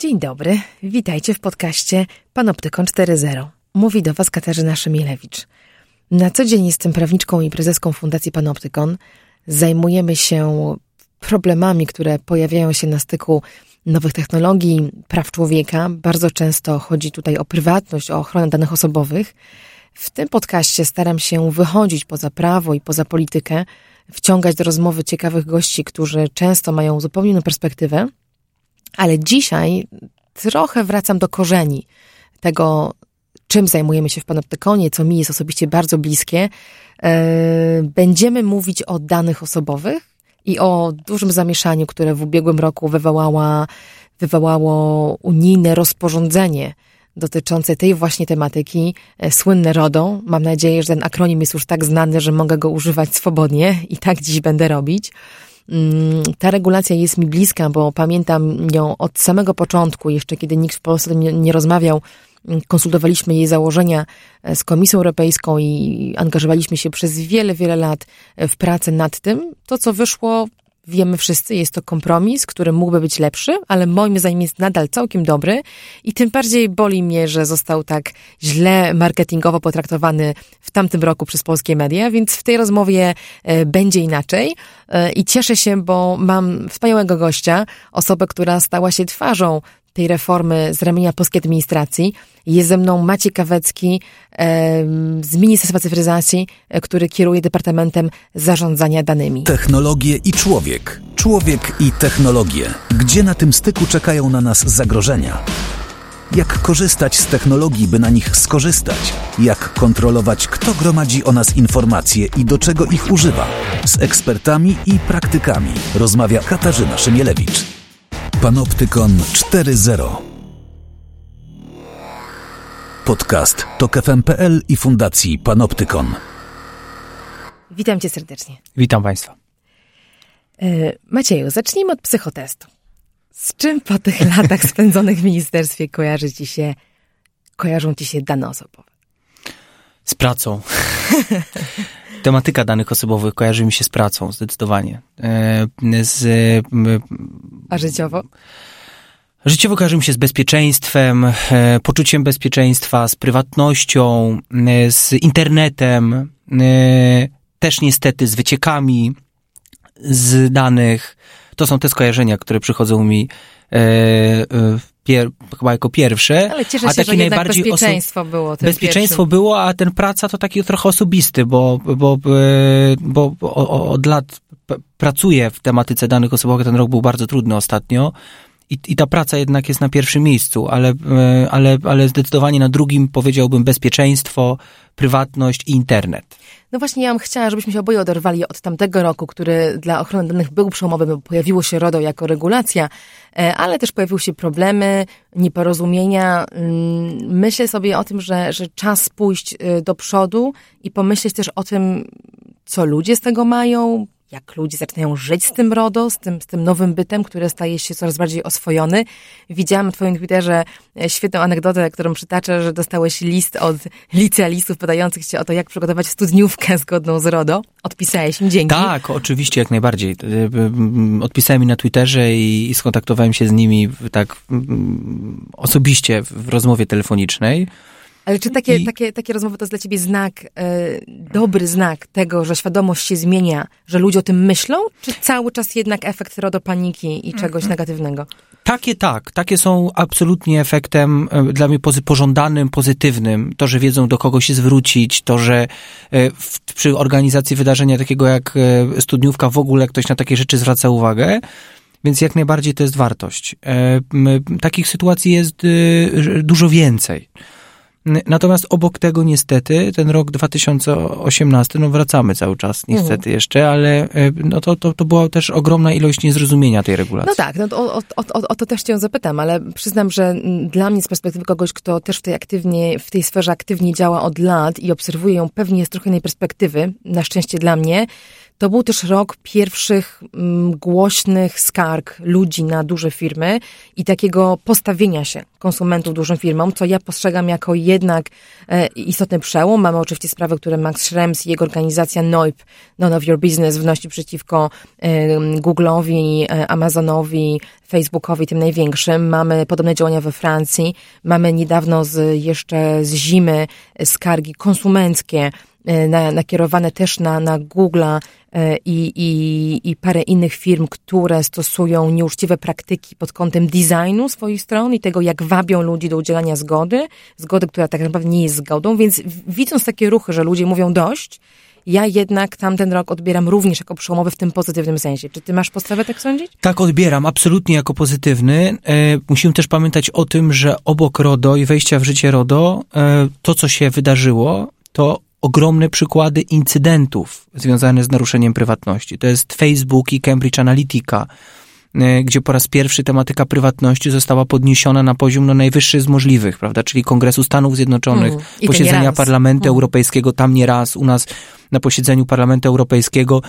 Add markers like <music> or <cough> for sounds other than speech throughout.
Dzień dobry, witajcie w podcaście Panoptykon 4.0. Mówi do Was Katarzyna Szymielewicz. Na co dzień jestem prawniczką i prezeską Fundacji Panoptykon. Zajmujemy się problemami, które pojawiają się na styku nowych technologii, praw człowieka. Bardzo często chodzi tutaj o prywatność, o ochronę danych osobowych. W tym podcaście staram się wychodzić poza prawo i poza politykę, wciągać do rozmowy ciekawych gości, którzy często mają zupełnie inną perspektywę. Ale dzisiaj trochę wracam do korzeni tego, czym zajmujemy się w Panoptykonie, co mi jest osobiście bardzo bliskie. E, będziemy mówić o danych osobowych i o dużym zamieszaniu, które w ubiegłym roku wywołała, wywołało unijne rozporządzenie dotyczące tej właśnie tematyki, e, słynne RODO. Mam nadzieję, że ten akronim jest już tak znany, że mogę go używać swobodnie i tak dziś będę robić. Mm, ta regulacja jest mi bliska, bo pamiętam ją od samego początku, jeszcze kiedy nikt w Polsce nie, nie rozmawiał, mm, konsultowaliśmy jej założenia e, z Komisją Europejską i angażowaliśmy się przez wiele, wiele lat e, w pracę nad tym. To, co wyszło, wiemy wszyscy, jest to kompromis, który mógłby być lepszy, ale moim zdaniem jest nadal całkiem dobry i tym bardziej boli mnie, że został tak źle marketingowo potraktowany w tamtym roku przez polskie media, więc w tej rozmowie e, będzie inaczej. E, i cieszę się, bo mam wspaniałego gościa, osobę, która stała się twarzą tej reformy z ramienia polskiej administracji. Jest ze mną Maciej Kawecki z Ministerstwa Cyfryzacji, który kieruje Departamentem Zarządzania Danymi. Technologie i człowiek. Człowiek i technologie. Gdzie na tym styku czekają na nas zagrożenia? Jak korzystać z technologii, by na nich skorzystać? Jak kontrolować, kto gromadzi o nas informacje i do czego ich używa? Z ekspertami i praktykami rozmawia Katarzyna Szymielewicz. Panoptykon 4.0 Podcast TOK FM.pl i Fundacji Panoptykon. Witam cię serdecznie. Witam Państwa. E, Macieju, zacznijmy od psychotestu. Z czym po tych <laughs> latach spędzonych w ministerstwie kojarzy ci się, kojarzą ci się dane osobowe? Z pracą. <laughs> Tematyka danych osobowych kojarzy mi się z pracą, zdecydowanie. E, z, A życiowo? Życiowo kojarzy mi się z bezpieczeństwem, e, poczuciem bezpieczeństwa, z prywatnością, e, z internetem, też niestety z wyciekami z danych. To są te skojarzenia, które przychodzą mi pier, chyba jako pierwsze. Ale cieszę się, a taki że najbardziej bezpieczeństwo było. Bezpieczeństwo pierwszym. było, a ten praca to taki trochę osobisty, bo, bo, bo, bo od lat pracuję w tematyce danych osobowych. Ten rok był bardzo trudny ostatnio. I, I ta praca jednak jest na pierwszym miejscu, ale, ale, ale zdecydowanie na drugim powiedziałbym bezpieczeństwo, prywatność i internet. No właśnie, ja bym chciała, żebyśmy się oboje oderwali od tamtego roku, który dla ochrony danych był przełomowy, bo pojawiło się RODO jako regulacja, e, ale też pojawiły się problemy, nieporozumienia. Mm, myślę sobie o tym, że, że czas pójść e, do przodu i pomyśleć też o tym, co ludzie z tego mają, jak ludzie zaczynają żyć z tym RODO, z tym, z tym nowym bytem, który staje się coraz bardziej oswojony. Widziałam na twoim Twitterze e, świetną anegdotę, którą przytaczę, że dostałeś list od licealistów pytających się o to, jak przygotować studniówkę zgodną z RODO. Odpisałeś im, dzięki. Tak, oczywiście, jak najbardziej. E, odpisałem mi na Twitterze i skontaktowałem się z nimi tak osobiście w rozmowie telefonicznej. Ale czy takie, I... takie, takie rozmowy to jest dla ciebie znak, e, dobry znak tego, że świadomość się zmienia, że ludzie o tym myślą, czy cały czas jednak efekt RODO paniki i czegoś mm -hmm. negatywnego? Takie tak, takie są absolutnie efektem e, dla mnie pozy pożądanym, pozytywnym. To, że wiedzą do kogo się zwrócić, to, że e, w, przy organizacji wydarzenia takiego jak e, studniówka w ogóle ktoś na takie rzeczy zwraca uwagę. Więc jak najbardziej to jest wartość. E, takich sytuacji jest e, dużo więcej. Natomiast obok tego niestety ten rok 2018, no wracamy cały czas niestety mhm. jeszcze, ale e, no to, to, to była też ogromna ilość niezrozumienia tej regulacji. No tak, no to, o, o, o, o to też cię zapytam, ale przyznam, że dla mnie z perspektywy kogoś, kto też w tej aktywnie, w tej sferze aktywnie działa od lat i obserwuje ją pewnie z trochę innej perspektywy, na szczęście dla mnie, To był też rok pierwszych mm, głośnych skarg ludzi na duże firmy i takiego postawienia się konsumentów dużym firmom, co ja postrzegam jako jednak e, istotny przełom. Mamy oczywiście sprawy, które Max Schrems i jego organizacja NOIP, None of Your Business, wnosi przeciwko e, Google'owi, e, Amazonowi, Facebookowi, tym największym. Mamy podobne działania we Francji. Mamy niedawno z, jeszcze z zimy skargi konsumenckie E, na, nakierowane też na, na Google'a i, i, i parę innych firm, które stosują nieuczciwe praktyki pod kątem designu swoich stron i tego, jak wabią ludzi do udzielania zgody, zgody, która tak naprawdę nie jest zgodą, więc widząc takie ruchy, że ludzie mówią dość, ja jednak tamten rok odbieram również jako przełomowy w tym pozytywnym sensie. Czy ty masz postawę tak sądzić? Tak, odbieram, absolutnie jako pozytywny. E, musimy też pamiętać o tym, że obok RODO i wejścia w życie RODO, e, to co się wydarzyło, to ogromne przykłady incydentów związanych z naruszeniem prywatności. To jest Facebook i Cambridge Analytica, e, gdzie po raz pierwszy tematyka prywatności została podniesiona na poziom no, najwyższy z możliwych, prawda, czyli Kongresu Stanów Zjednoczonych, mm, posiedzenia Parlamentu mm. Europejskiego, tam nie raz, u nas na posiedzeniu Parlamentu Europejskiego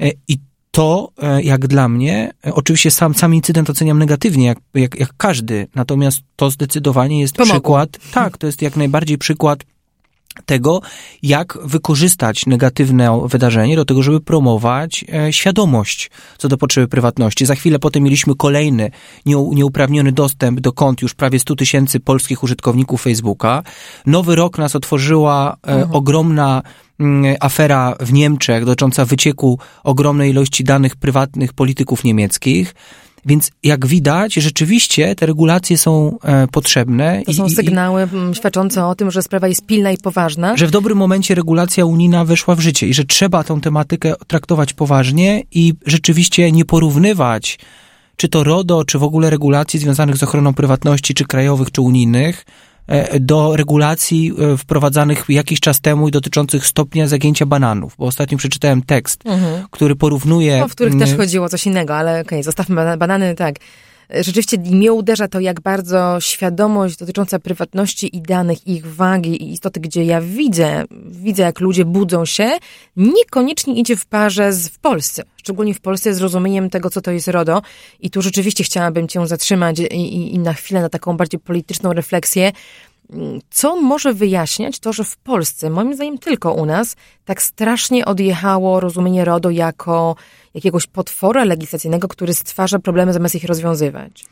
e, i to, e, jak dla mnie, oczywiście sam, sam incydent oceniam negatywnie, jak, jak, jak każdy, natomiast to zdecydowanie jest Pomogło. przykład, tak, to jest jak najbardziej przykład tego, jak wykorzystać negatywne wydarzenie do tego, żeby promować e, świadomość co do potrzeby prywatności. Za chwilę potem mieliśmy kolejny nieuprawniony dostęp do kont już prawie 100 tysięcy polskich użytkowników Facebooka. Nowy rok nas otworzyła e, mhm. ogromna mm, afera w Niemczech dotycząca wycieku ogromnej ilości danych prywatnych polityków niemieckich. Więc jak widać, rzeczywiście te regulacje są e, potrzebne. To są sygnały i, świadczące o tym, że sprawa jest pilna i poważna. Że w dobrym momencie regulacja unijna weszła w życie i że trzeba tą tematykę traktować poważnie i rzeczywiście nie porównywać czy to RODO, czy w ogóle regulacji związanych z ochroną prywatności, czy krajowych, czy unijnych, do regulacji e, wprowadzanych jakiś czas temu i dotyczących stopnia zagięcia bananów, bo ostatnio przeczytałem tekst, mhm. który porównuje... No, w których też chodziło o coś innego, ale okej, okay, zostawmy banany, tak rzeczywiście mnie uderza to, jak bardzo świadomość dotycząca prywatności i danych, ich wagi i istoty, gdzie ja widzę, widzę jak ludzie budzą się, niekoniecznie idzie w parze z w Polsce. Szczególnie w Polsce z rozumieniem tego, co to jest RODO. I tu rzeczywiście chciałabym cię zatrzymać i, i, i na chwilę na taką bardziej polityczną refleksję co może wyjaśniać to, że w Polsce, moim zdaniem tylko u nas, tak strasznie odjechało rozumienie RODO jako jakiegoś potwora legislacyjnego, który stwarza problemy zamiast ich rozwiązywać?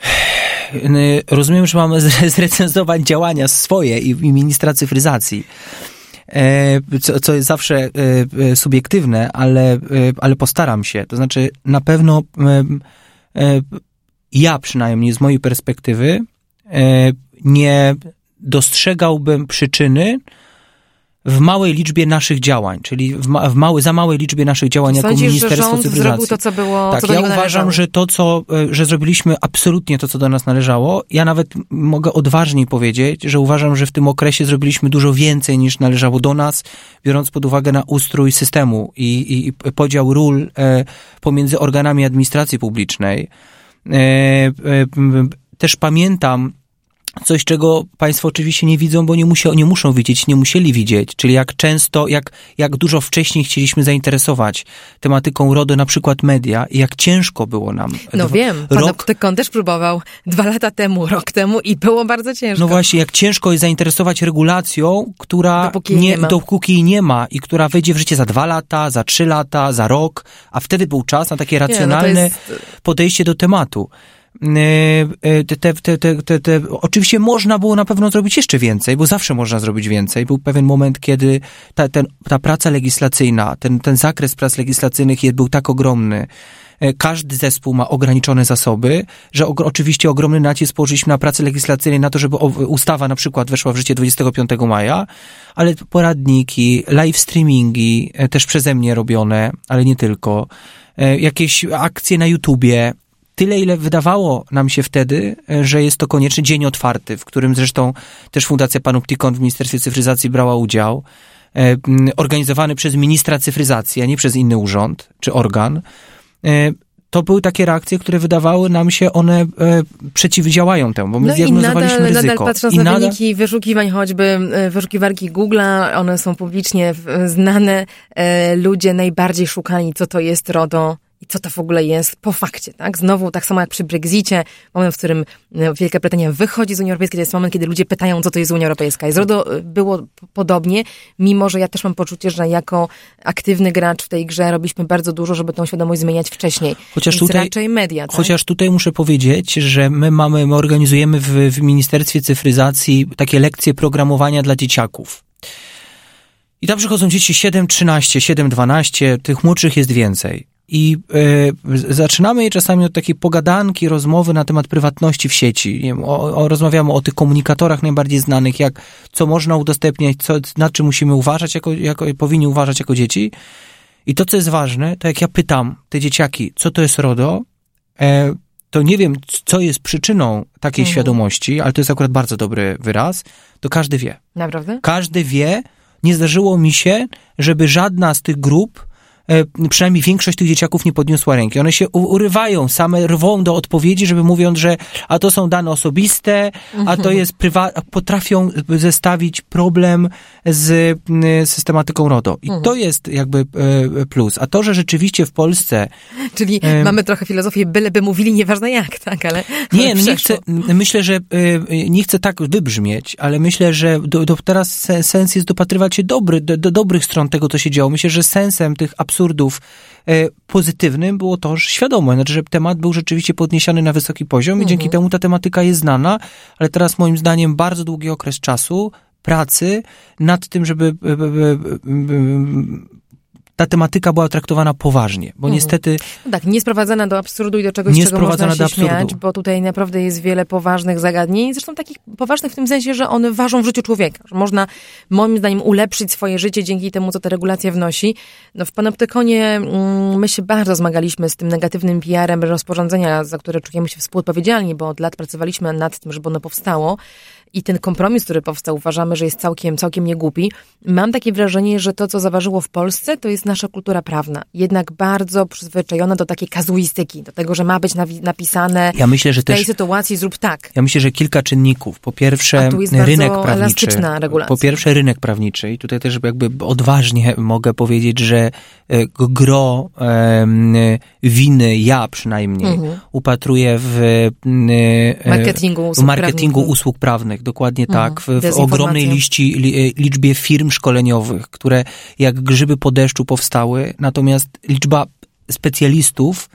<sighs> Rozumiem, że mamy <laughs> zrecenzować działania swoje i, i ministra cyfryzacji. E, co, co, jest zawsze e, e, subiektywne, ale, ale postaram się. To znaczy, na pewno ja przynajmniej z mojej perspektywy nie dostrzegałbym przyczyny w małej liczbie naszych działań, czyli w, ma, w za małej liczbie naszych działań Sądzisz, jako Ministerstwo że Cyfryzacji. zrobił to, co było, tak, co ja uważam, należało. że to, co, e, że zrobiliśmy absolutnie to, co do nas należało. Ja nawet mogę odważniej powiedzieć, że uważam, że w tym okresie zrobiliśmy dużo więcej niż należało do nas, biorąc pod uwagę na ustrój systemu i, i, i podział ról e, pomiędzy organami administracji publicznej. E, e, też pamiętam, Coś, czego Państwo oczywiście nie widzą, bo nie, musia, nie muszą widzieć, nie musieli widzieć, czyli jak często, jak, jak dużo wcześniej chcieliśmy zainteresować tematyką RODO, na przykład media, i jak ciężko było nam. No wiem, pan rok... Optykon też próbował dwa lata temu, rok temu i było bardzo ciężko. No właśnie, jak ciężko jest zainteresować regulacją, która dopóki nie, nie ma. dopóki nie ma i która wejdzie w życie za dwa lata, za trzy lata, za rok, a wtedy był czas na takie racjonalne nie, no jest... podejście do tematu. Te, te, te, te, oczywiście można było na pewno zrobić jeszcze więcej, bo zawsze można zrobić więcej. Był pewien moment, kiedy ta, ten, ta praca legislacyjna, ten, ten zakres prac legislacyjnych był tak ogromny, każdy zespół ma ograniczone zasoby, że o, oczywiście ogromny nacisk położyliśmy na pracę legislacyjną, na to, żeby ustawa na przykład weszła w życie 25 maja, ale poradniki, live streamingi, też przeze mnie robione, ale nie tylko, jakieś akcje na YouTubie, tyle, ile wydawało nam się wtedy, e, że jest to konieczny dzień otwarty, w którym zresztą też Fundacja Panoptikon w Ministerstwie Cyfryzacji brała udział, e, organizowany przez ministra cyfryzacji, a nie przez inny urząd czy organ. E, to były takie reakcje, które wydawały nam się, one przeciwdziałają temu, bo my No i zdiagnozowaliśmy nadal, ryzyko. nadal patrząc I na nadal- wyniki wyszukiwań, choćby wyszukiwarki Google'a, one są publicznie znane. Ludzie najbardziej szukani, co to jest RODO i co to w ogóle jest po fakcie, tak? Znowu, tak samo jak przy Brexicie, moment, w którym e, Wielka Brytania wychodzi z Unii Europejskiej, to jest moment, kiedy ludzie pytają, co to jest Unia Europejska. I z RODO e, było podobnie, mimo że ja też mam poczucie, że jako aktywny gracz w tej grze robiliśmy bardzo dużo, żeby tą świadomość zmieniać wcześniej. Chociaż Więc tutaj- raczej media, tak? Chociaż tutaj muszę powiedzieć, że my mamy, my organizujemy w, w Ministerstwie Cyfryzacji takie lekcje programowania dla dzieciaków. I tam przychodzą dzieci 7, 13, 7, 12, tych młodszych jest więcej. I z- zaczynamy je czasami od takiej pogadanki, rozmowy na temat prywatności w sieci. Nie wiem, o, o, rozmawiamy o tych komunikatorach najbardziej znanych, jak co można udostępniać, co, nad czym musimy uważać, jako, jako, powinni uważać jako dzieci. I to, co jest ważne, to jak ja pytam te dzieciaki, co to jest RODO, e, to nie wiem, co jest przyczyną takiej Mhm. świadomości, ale to jest akurat bardzo dobry wyraz, to każdy wie. Naprawdę? Każdy wie, nie zdarzyło mi się, żeby żadna z tych grup, przynajmniej większość tych dzieciaków nie podniosła ręki. One się urywają, same rwą do odpowiedzi, żeby mówiąc, że a to są dane osobiste, a to jest prywatne, potrafią zestawić problem z mm, systematyką RODO. I to jest jakby e, plus. A to, że rzeczywiście w Polsce Czyli Em. mamy trochę filozofię, byleby mówili nieważne jak, tak, ale <laughs> Nie, nie chcę, myślę, że y, nie chcę tak wybrzmieć, ale myślę, że do, do teraz se- sens jest dopatrywać się dobry, do, do dobrych stron tego, co się działo. Myślę, że sensem tych absurdów e, pozytywnym było to, że świadome, znaczy, że temat był rzeczywiście podniesiony na wysoki poziom i dzięki temu ta tematyka jest znana, ale teraz moim zdaniem bardzo długi okres czasu pracy nad tym, żeby e, e, ta tematyka była traktowana poważnie, bo niestety No tak, nie sprowadzana do absurdu i do czegoś, Nie czego można się do absurdu. śmiać, bo tutaj naprawdę jest wiele poważnych zagadnień, zresztą takich poważnych w tym sensie, że one ważą w życiu człowieka, że można moim zdaniem ulepszyć swoje życie dzięki temu, co ta regulacja wnosi. No w Panoptykonie mm, my się bardzo zmagaliśmy z tym negatywnym PR-em rozporządzenia, za które czujemy się współodpowiedzialni, bo od lat pracowaliśmy nad tym, żeby ono powstało. I ten kompromis, który powstał, uważamy, że jest całkiem, całkiem niegłupi. Mam takie wrażenie, że to, co zaważyło w Polsce, to jest nasza kultura prawna. Jednak bardzo przyzwyczajona do takiej kazuistyki, do tego, że ma być napisane ja myślę, że w tej też sytuacji zrób tak. Ja myślę, że kilka czynników. Po pierwsze, rynek prawniczy. elastyczna regulacja. Po pierwsze, rynek prawniczy. I tutaj też jakby odważnie mogę powiedzieć, że e, gro winy, ja przynajmniej, upatruję w e, Marketingu usług marketingu prawnych. usług prawnych. Dokładnie tak. W, w ogromnej liści, li, e, liczbie firm szkoleniowych, które jak grzyby po deszczu powstały. Natomiast liczba specjalistów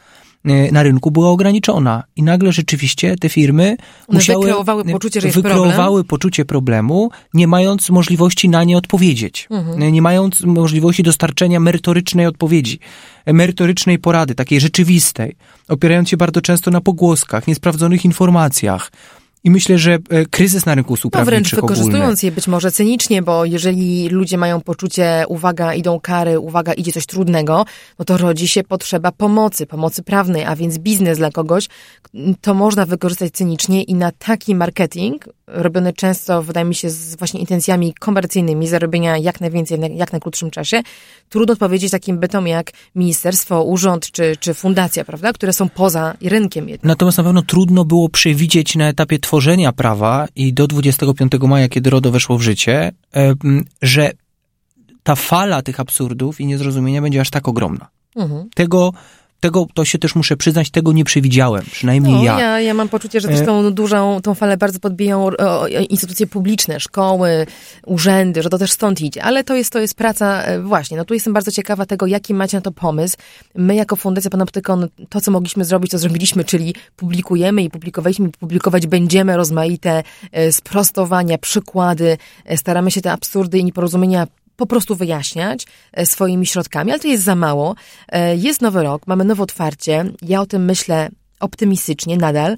e, na rynku była ograniczona i nagle rzeczywiście te firmy One musiały wykreowały poczucie, że jest wykreowały problem. poczucie problemu, nie mając możliwości na nie odpowiedzieć, Mhm. nie mając możliwości dostarczenia merytorycznej odpowiedzi, e, merytorycznej porady, takiej rzeczywistej, opierając się bardzo często na pogłoskach, niesprawdzonych informacjach. I myślę, że e, kryzys na rynku usług No wręcz prawniczych ogólny, wykorzystując je być może cynicznie, bo jeżeli ludzie mają poczucie, uwaga, idą kary, uwaga, idzie coś trudnego, no to rodzi się potrzeba pomocy, pomocy prawnej, a więc biznes dla kogoś, to można wykorzystać cynicznie i na taki marketing, robiony często, wydaje mi się, z właśnie intencjami komercyjnymi, zarobienia jak najwięcej jak najkrótszym czasie, trudno odpowiedzieć takim bytom jak ministerstwo, urząd czy, czy fundacja, prawda, które są poza rynkiem jednak. Natomiast na pewno trudno było przewidzieć na etapie tworzenia prawa i do 25 maja, kiedy RODO weszło w życie, że ta fala tych absurdów i niezrozumienia będzie aż tak ogromna. Mhm. Tego, tego, to się też muszę przyznać, tego nie przewidziałem, przynajmniej No, ja. ja. Ja mam poczucie, że też E- tą dużą, tą falę bardzo podbiją o, instytucje publiczne, szkoły, urzędy, że to też stąd idzie. Ale to jest, to jest praca, e, właśnie, no tu jestem bardzo ciekawa tego, jaki macie na to pomysł. My jako Fundacja Panoptykon to, co mogliśmy zrobić, to zrobiliśmy, czyli publikujemy i publikowaliśmy, i publikować będziemy rozmaite e, sprostowania, przykłady, e, staramy się te absurdy i nieporozumienia po prostu wyjaśniać e, swoimi środkami, ale to jest za mało. E, Jest nowy rok, mamy nowe otwarcie. Ja o tym myślę optymistycznie nadal.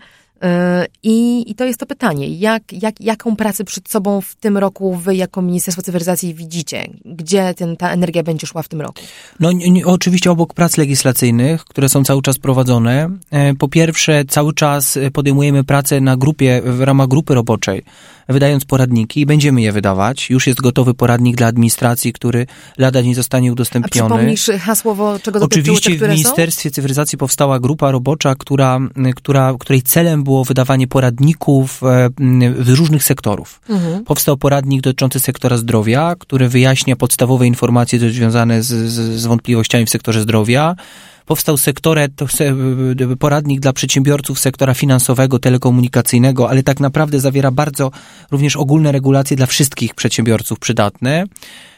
I, I to jest to pytanie, jak, jak, jaką pracę przed sobą w tym roku wy jako Ministerstwo Cyfryzacji widzicie? Gdzie ten, ta energia będzie szła w tym roku? No nie, nie, oczywiście obok prac legislacyjnych, które są cały czas prowadzone, e, po pierwsze cały czas podejmujemy pracę na grupie, w ramach grupy roboczej, wydając poradniki i będziemy je wydawać. Już jest gotowy poradnik dla administracji, który lada dzień zostanie udostępniony. A przypomnisz hasłowo, czego Oczywiście te, w Ministerstwie są? Cyfryzacji powstała grupa robocza, która, która, której celem było wydawanie poradników e, z różnych sektorów. Mhm. Powstał poradnik dotyczący sektora zdrowia, który wyjaśnia podstawowe informacje związane z, z, z wątpliwościami w sektorze zdrowia. Powstał sektore, to poradnik dla przedsiębiorców sektora finansowego, telekomunikacyjnego, ale tak naprawdę zawiera bardzo również ogólne regulacje dla wszystkich przedsiębiorców przydatne.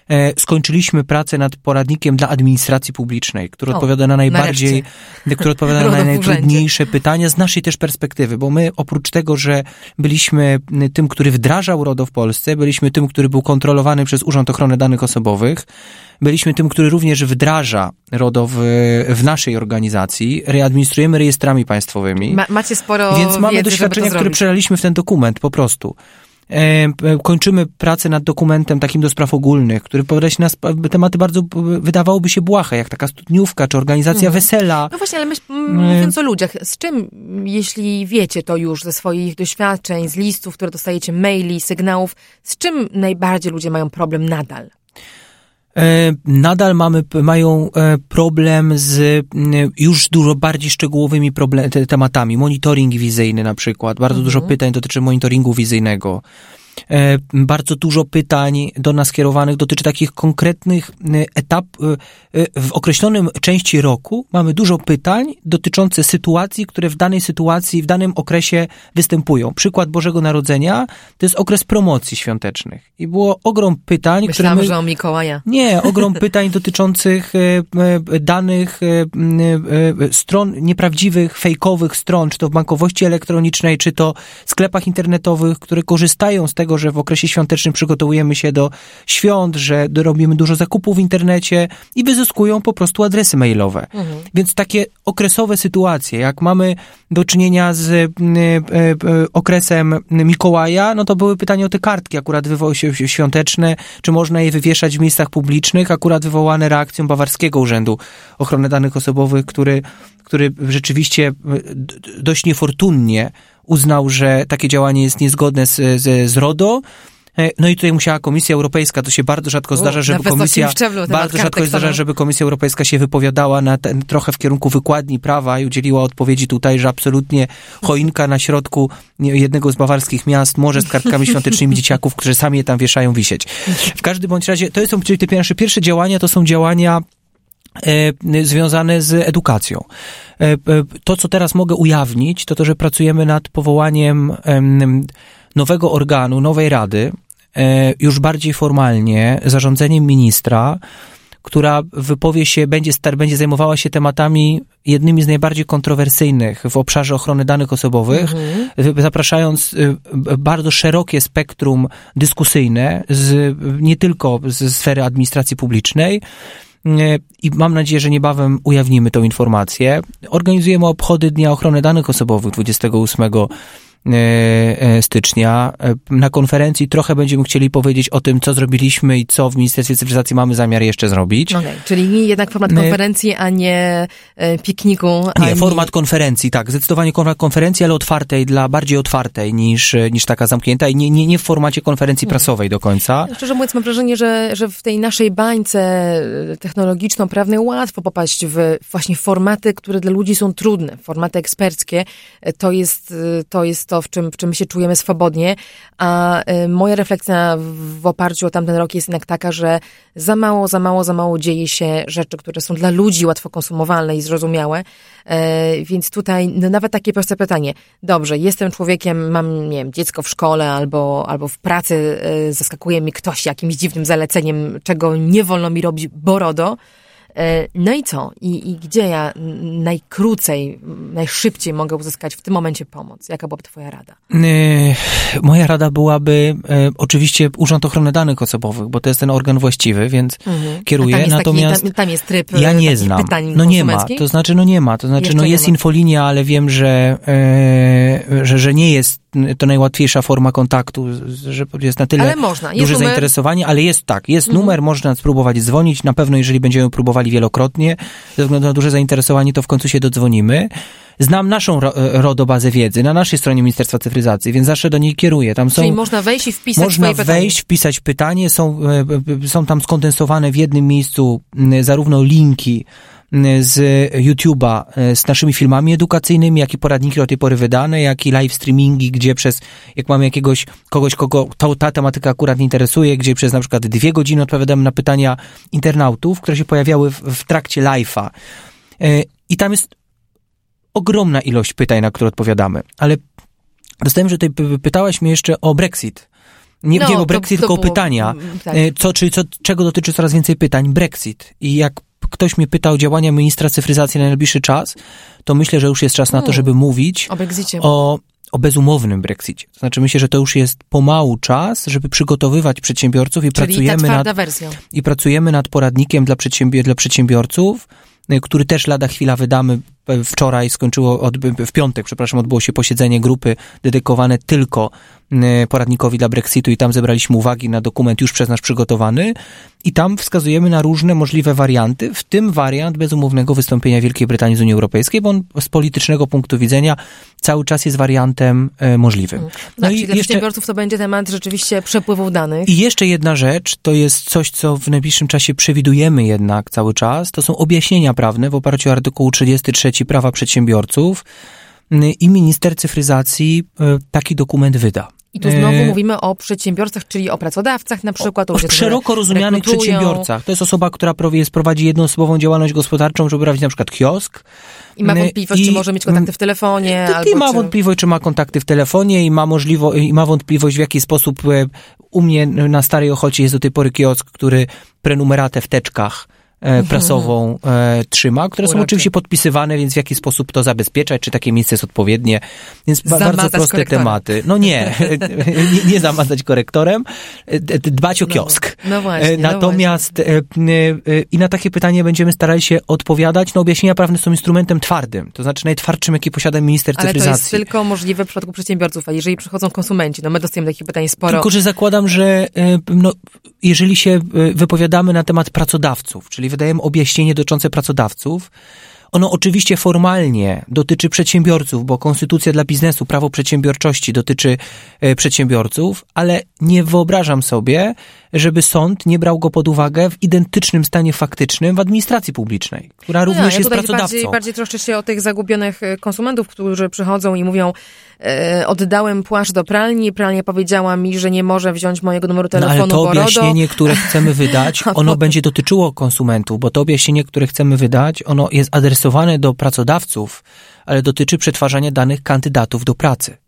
E, skończyliśmy pracę nad poradnikiem dla administracji publicznej, który o, odpowiada na najbardziej, który odpowiada na <laughs> najtrudniejsze pytania z naszej też perspektywy, bo my oprócz tego, że byliśmy tym, który wdrażał RODO w Polsce, byliśmy tym, który był kontrolowany przez Urząd Ochrony Danych Osobowych, byliśmy tym, który również wdraża RODO w, w naszej organizacji, readministrujemy rejestrami państwowymi. Ma, macie sporo Więc mamy wiedzy, doświadczenia, które przelaliśmy w ten dokument po prostu. E, kończymy pracę nad dokumentem takim do spraw ogólnych, który powiada się na tematy bardzo, wydawałoby się błahe, jak taka studniówka, czy organizacja mhm. wesela. No właśnie, ale myśl, mówiąc o ludziach, z czym, jeśli wiecie to już ze swoich doświadczeń, z listów, które dostajecie, maili, sygnałów, z czym najbardziej ludzie mają problem nadal? E, nadal mamy, mają e, problem z już dużo bardziej szczegółowymi problem, tematami. Monitoring wizyjny na przykład. Bardzo mhm. dużo pytań dotyczy monitoringu wizyjnego. E, bardzo dużo pytań do nas kierowanych dotyczy takich konkretnych e, etapów. E, w określonym części roku mamy dużo pytań dotyczących sytuacji, które w danej sytuacji, w danym okresie występują. Przykład Bożego Narodzenia to jest okres promocji świątecznych. I było ogrom pytań, Myślałam, które my... że o Mikołaja. Nie, ogrom pytań dotyczących danych stron nieprawdziwych, fejkowych stron, czy to w bankowości elektronicznej, czy to w sklepach internetowych, które korzystają z tego, tego, że w okresie świątecznym przygotowujemy się do świąt, że robimy dużo zakupów w internecie i wyzyskują po prostu adresy mailowe. Mhm. Więc takie okresowe sytuacje, jak mamy do czynienia z y, y, y, okresem Mikołaja, no to były pytania o te kartki akurat wywołały się świąteczne, czy można je wywieszać w miejscach publicznych, akurat wywołane reakcją Bawarskiego Urzędu Ochrony Danych Osobowych, który, który rzeczywiście dość niefortunnie uznał, że takie działanie jest niezgodne z, z, z RODO. E, no i tutaj musiała Komisja Europejska, to się bardzo rzadko zdarza, żeby Komisja, bardzo rzadko zdarza, żeby Komisja Europejska się wypowiadała na ten, trochę w kierunku wykładni prawa i udzieliła odpowiedzi tutaj, że absolutnie choinka na środku jednego z bawarskich miast może z kartkami świątecznymi dzieciaków, którzy sami je tam wieszają, wisieć. W każdym bądź razie, to są, czyli te pierwsze, pierwsze działania, to są działania E, związane z edukacją. E, e, to, co teraz mogę ujawnić, to to, że pracujemy nad powołaniem nowego organu, nowej rady, już bardziej formalnie, zarządzeniem ministra, która wypowie się, będzie, będzie zajmowała się tematami jednymi z najbardziej kontrowersyjnych w obszarze ochrony danych osobowych, mhm. zapraszając bardzo szerokie spektrum dyskusyjne, z, nie tylko ze sfery administracji publicznej, i mam nadzieję, że niebawem ujawnimy tą informację. Organizujemy obchody Dnia Ochrony Danych Osobowych 28 E, e, stycznia. E, na konferencji trochę będziemy chcieli powiedzieć o tym, co zrobiliśmy i co w Ministerstwie Cyfryzacji mamy zamiar jeszcze zrobić. Okay, czyli jednak format konferencji, a nie pikniku. Nie, ani... format konferencji, tak. Zdecydowanie format konferencji, ale otwartej, dla bardziej otwartej niż, niż taka zamknięta i nie, nie, nie w formacie konferencji hmm. prasowej do końca. Szczerze mówiąc, mam wrażenie, że, że w tej naszej bańce technologiczno-prawnej łatwo popaść w właśnie formaty, które dla ludzi są trudne, formaty eksperckie. To jest, to jest to, w czym, w czym się czujemy swobodnie, a y, moja refleksja w oparciu o tamten rok jest jednak taka, że za mało, za mało, za mało dzieje się rzeczy, które są dla ludzi łatwo konsumowalne i zrozumiałe, e, więc tutaj no, nawet takie proste pytanie. Dobrze, jestem człowiekiem, mam, nie wiem, dziecko w szkole albo, albo w pracy, e, zaskakuje mi ktoś jakimś dziwnym zaleceniem, czego nie wolno mi robić, bo RODO, E, no i co? I, I gdzie ja najkrócej, najszybciej mogę uzyskać w tym momencie pomoc? Jaka byłaby twoja rada? E, moja rada byłaby e, oczywiście Urząd Ochrony Danych Osobowych, bo to jest ten organ właściwy, więc mhm. kieruję. Tam Natomiast taki, tam, tam, jest tryb ja nie znam. No nie ma, to znaczy no nie ma. To znaczy no jest infolinia, ale wiem, że, że, że nie jest to najłatwiejsza forma kontaktu, że jest na tyle można. Jest duże numer... zainteresowanie, ale jest tak, jest mhm. numer, można spróbować dzwonić, na pewno jeżeli będziemy próbowali wielokrotnie, ze względu na duże zainteresowanie, to w końcu się dodzwonimy. Znam naszą RODO bazę wiedzy na naszej stronie Ministerstwa Cyfryzacji, więc zawsze do niej kieruję. Tam są, Czyli można wejść i wpisać Można wejść, wpisać pytanie, są, e, są tam skondensowane w jednym miejscu zarówno linki z YouTube'a e, z naszymi filmami edukacyjnymi, jak i poradniki do tej pory wydane, jak i live streamingi, gdzie przez, jak mamy jakiegoś, kogoś, kogo to, ta tematyka akurat interesuje, gdzie przez na przykład dwie godziny odpowiadamy na pytania internautów, które się pojawiały w, w trakcie live'a. E, I tam jest ogromna ilość pytań, na które odpowiadamy. Ale dostałem, że tutaj pytałaś mnie jeszcze o Brexit. Nie no, o Brexit, to, to tylko o pytania. Mm, tak. E, co, czy, co, czego dotyczy coraz więcej pytań? Brexit. I jak ktoś mnie pytał o działania ministra cyfryzacji na najbliższy czas, to myślę, że już jest czas na to, hmm. żeby mówić o Brexicie. O, o bezumownym Brexicie. To znaczy myślę, że to już jest pomału czas, żeby przygotowywać przedsiębiorców i Czyli pracujemy nad wersja. i pracujemy nad poradnikiem dla, przedsiębior dla przedsiębiorców, y, który też lada chwila wydamy. Wczoraj skończyło, w piątek, przepraszam, odbyło się posiedzenie grupy dedykowane tylko y, poradnikowi dla Brexitu i tam zebraliśmy uwagi na dokument już przez nas przygotowany i tam wskazujemy na różne możliwe warianty, w tym wariant bezumownego wystąpienia Wielkiej Brytanii z Unii Europejskiej, bo on z politycznego punktu widzenia cały czas jest wariantem e, możliwym. Mm. No, tak, i dla jeszcze, przedsiębiorców to będzie temat rzeczywiście przepływu danych. I jeszcze jedna rzecz, to jest coś, co w najbliższym czasie przewidujemy jednak cały czas, to są objaśnienia prawne w oparciu o artykuł 33 prawa przedsiębiorców i minister cyfryzacji taki dokument wyda. I tu znowu e... mówimy o przedsiębiorcach, czyli o pracodawcach na przykład. O, o szeroko rozumianych przedsiębiorcach. To jest osoba, która prowadzi jednoosobową działalność gospodarczą, żeby prowadzić na przykład kiosk. I ma wątpliwość, I, czy może mieć kontakty w telefonie. I, albo i ma czy... wątpliwość, czy ma kontakty w telefonie i ma, możliwo, i ma wątpliwość, w jaki sposób e, u mnie na Starej Ochocie jest do tej pory kiosk, który prenumeratę w teczkach E, prasową e, trzyma, które są oczywiście podpisywane, więc w jaki sposób to zabezpieczać, czy takie miejsce jest odpowiednie. Więc zamazać bardzo proste korektorem. tematy. No nie, <laughs> nie, nie zamazać korektorem, e, dbać o no, kiosk. No, no właśnie. Natomiast no właśnie. i na takie pytanie będziemy starali się odpowiadać. No objaśnienia prawne są instrumentem twardym, to znaczy najtwardszym, jaki posiada minister Ale cyfryzacji. Ale to jest tylko możliwe w przypadku przedsiębiorców, a jeżeli przychodzą konsumenci, no my dostajemy takich pytań sporo. Tylko, że zakładam, że no, jeżeli się wypowiadamy na temat pracodawców, czyli wydajemy objaśnienie dotyczące pracodawców. Ono oczywiście formalnie dotyczy przedsiębiorców, bo konstytucja dla biznesu, prawo przedsiębiorczości dotyczy e, przedsiębiorców, ale nie wyobrażam sobie, żeby sąd nie brał go pod uwagę w identycznym stanie faktycznym w administracji publicznej, która no, również ja jest pracodawcą. Bardziej, bardziej troszczę się o tych zagubionych e, konsumentów, którzy przychodzą i mówią, e, oddałem płaszcz do pralni, pralnia powiedziała mi, że nie może wziąć mojego numeru telefonu, no, ale to objaśnienie, które chcemy wydać, <laughs> ono będzie dotyczyło konsumentów, bo to objaśnienie, które chcemy wydać, ono jest adresowane do pracodawców, ale dotyczy przetwarzania danych kandydatów do pracy.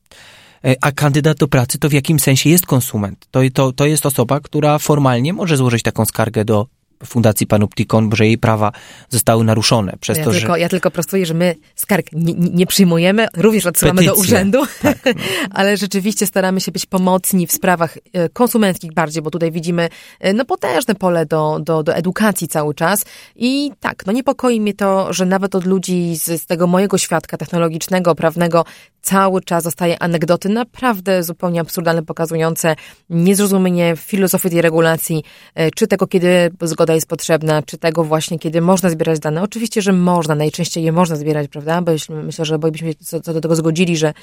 E, a kandydat do pracy to w jakim sensie jest konsument? To, to, to jest osoba, która formalnie może złożyć taką skargę do Fundacji Panoptikon, że jej prawa zostały naruszone przez ja to, tylko, że... Ja tylko prostuję, że my skarg nie, nie przyjmujemy, również odsyłamy Petycje. do urzędu, tak, no. <laughs> ale rzeczywiście staramy się być pomocni w sprawach e, konsumenckich bardziej, bo tutaj widzimy e, no, potężne pole do, do, do edukacji cały czas i tak, no niepokoi mnie to, że nawet od ludzi z, z tego mojego świadka technologicznego, prawnego cały czas zostaje anegdoty naprawdę zupełnie absurdalne, pokazujące niezrozumienie filozofii tej regulacji, e, czy tego, kiedy zgoda jest potrzebna, czy tego właśnie, kiedy można zbierać dane. Oczywiście, że można, najczęściej je można zbierać, prawda? Bo myślę, że byśmy się co, co do tego zgodzili, że,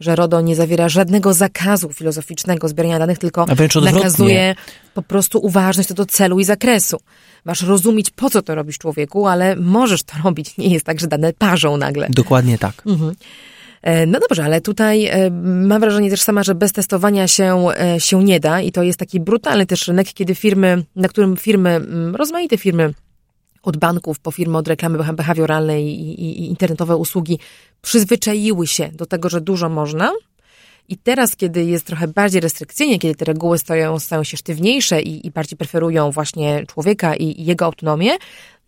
że RODO nie zawiera żadnego zakazu filozoficznego zbierania danych, tylko nakazuje po prostu uważność co do celu i zakresu. Masz rozumieć, po co to robisz człowieku, ale możesz to robić. Nie jest tak, że dane parzą nagle. Dokładnie tak. Mhm. E, no dobrze, ale tutaj e, mam wrażenie też sama, że bez testowania się, e, się nie da i to jest taki brutalny też rynek, kiedy firmy, na którym firmy, mm, rozmaite firmy, od banków po firmy od reklamy behawioralnej i, i, i internetowe usługi przyzwyczaiły się do tego, że dużo można I teraz, kiedy jest trochę bardziej restrykcyjnie, kiedy te reguły stają, stają się sztywniejsze i, i bardziej preferują właśnie człowieka i, i jego autonomię,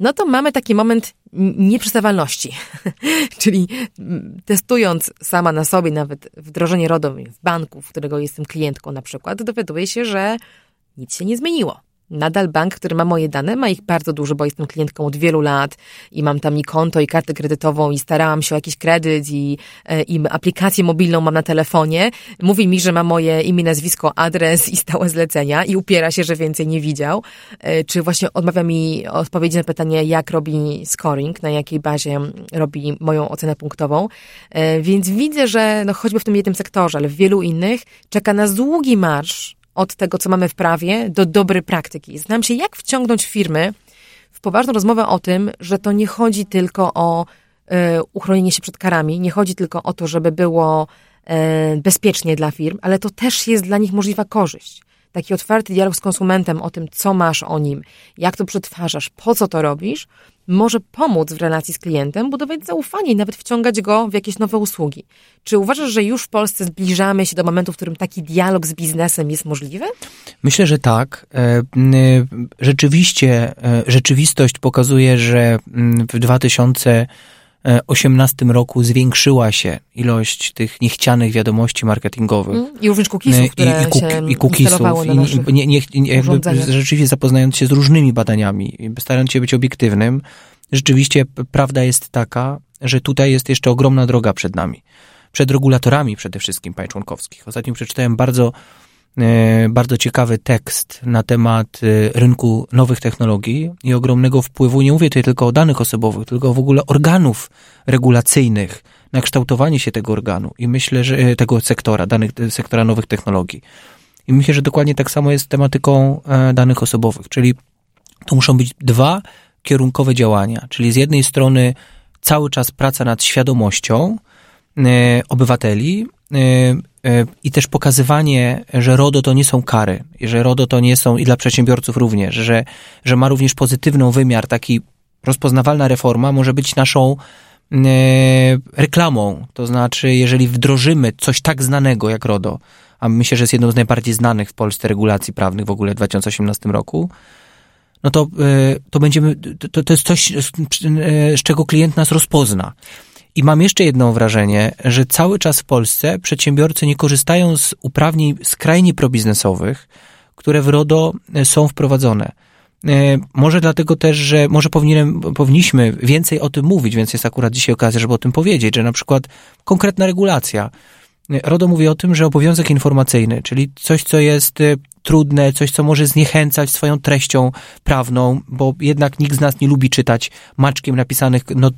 no to mamy taki moment nieprzystawalności. <laughs> Czyli testując sama na sobie nawet wdrożenie RODO w banku, w którego jestem klientką na przykład, dowiaduję się, że nic się nie zmieniło. Nadal bank, który ma moje dane, ma ich bardzo dużo, bo jestem klientką od wielu lat i mam tam i konto, i kartę kredytową, i starałam się o jakiś kredyt, i, e, i aplikację mobilną mam na telefonie. Mówi mi, że ma moje imię, nazwisko, adres i stałe zlecenia i upiera się, że więcej nie widział. E, czy właśnie odmawia mi odpowiedzi na pytanie, jak robi scoring, na jakiej bazie robi moją ocenę punktową. E, więc widzę, że no choćby w tym jednym sektorze, ale w wielu innych czeka nas długi marsz od tego, co mamy w prawie, do dobrej praktyki. Znam się, jak wciągnąć firmy w poważną rozmowę o tym, że to nie chodzi tylko o y, uchronienie się przed karami, nie chodzi tylko o to, żeby było y, bezpiecznie dla firm, ale to też jest dla nich możliwa korzyść taki otwarty dialog z konsumentem o tym, co masz o nim, jak to przetwarzasz, po co to robisz, może pomóc w relacji z klientem, budować zaufanie i nawet wciągać go w jakieś nowe usługi. Czy uważasz, że już w Polsce zbliżamy się do momentu, w którym taki dialog z biznesem jest możliwy? Myślę, że tak. E, rzeczywiście, e, rzeczywistość pokazuje, że w 2000 2018 roku zwiększyła się ilość tych niechcianych wiadomości marketingowych. Mm, I również cookiesów, które I, i, się i cookiesów. I, nie, nie, nie, rzeczywiście zapoznając się z różnymi badaniami, starając się być obiektywnym, rzeczywiście prawda jest taka, że tutaj jest jeszcze ogromna droga przed nami. Przed regulatorami przede wszystkim państw członkowskich. Ostatnio przeczytałem bardzo E, bardzo ciekawy tekst na temat e, rynku nowych technologii i ogromnego wpływu, nie mówię tutaj tylko o danych osobowych, tylko w ogóle organów regulacyjnych na kształtowanie się tego organu i myślę, że e, tego sektora, danych, sektora nowych technologii. I myślę, że dokładnie tak samo jest z tematyką danych osobowych, czyli to muszą być dwa kierunkowe działania, czyli z jednej strony cały czas praca nad świadomością obywateli, i też pokazywanie, że RODO to nie są kary, że RODO to nie są i dla przedsiębiorców również, że, że ma również pozytywny wymiar, taki rozpoznawalna reforma może być naszą e, reklamą. To znaczy, jeżeli wdrożymy coś tak znanego jak RODO, a myślę, że jest jedną z najbardziej znanych w Polsce regulacji prawnych w ogóle w 2018 roku, no to, e, to będziemy, to, to jest coś, z czego klient nas rozpozna. I mam jeszcze jedno wrażenie, że cały czas w Polsce przedsiębiorcy nie korzystają z uprawnień skrajnie probiznesowych, które w RODO e, są wprowadzone. E, może dlatego też, że może powinienem, powinniśmy więcej o tym mówić, więc jest akurat dzisiaj okazja, żeby o tym powiedzieć, że na przykład konkretna regulacja. E, RODO mówi o tym, że obowiązek informacyjny, czyli coś, co jest trudne, coś, co może zniechęcać swoją treścią prawną, bo jednak nikt z nas nie lubi czytać maczkiem napisanych not,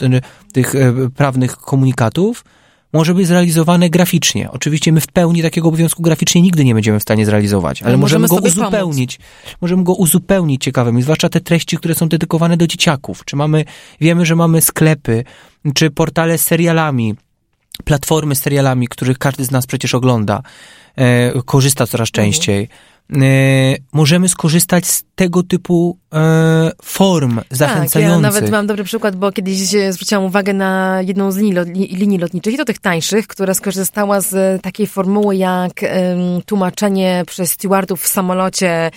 tych e, prawnych komunikatów, może być zrealizowane graficznie. Oczywiście my w pełni takiego obowiązku graficznie nigdy nie będziemy w stanie zrealizować, ale, ale możemy, możemy go uzupełnić. Pomóc. Możemy go uzupełnić ciekawymi, zwłaszcza te treści, które są dedykowane do dzieciaków. Czy mamy, wiemy, że mamy sklepy, czy portale z serialami, platformy z serialami, których każdy z nas przecież ogląda, e, korzysta coraz mhm. częściej. Mhm E, możemy skorzystać z tego typu e, form zachęcających. Tak, ja nawet mam dobry przykład, bo kiedyś zwróciłam uwagę na jedną z linii, linii lotniczych, i to tych tańszych, która skorzystała z takiej formuły jak tłumaczenie przez stewardów w samolocie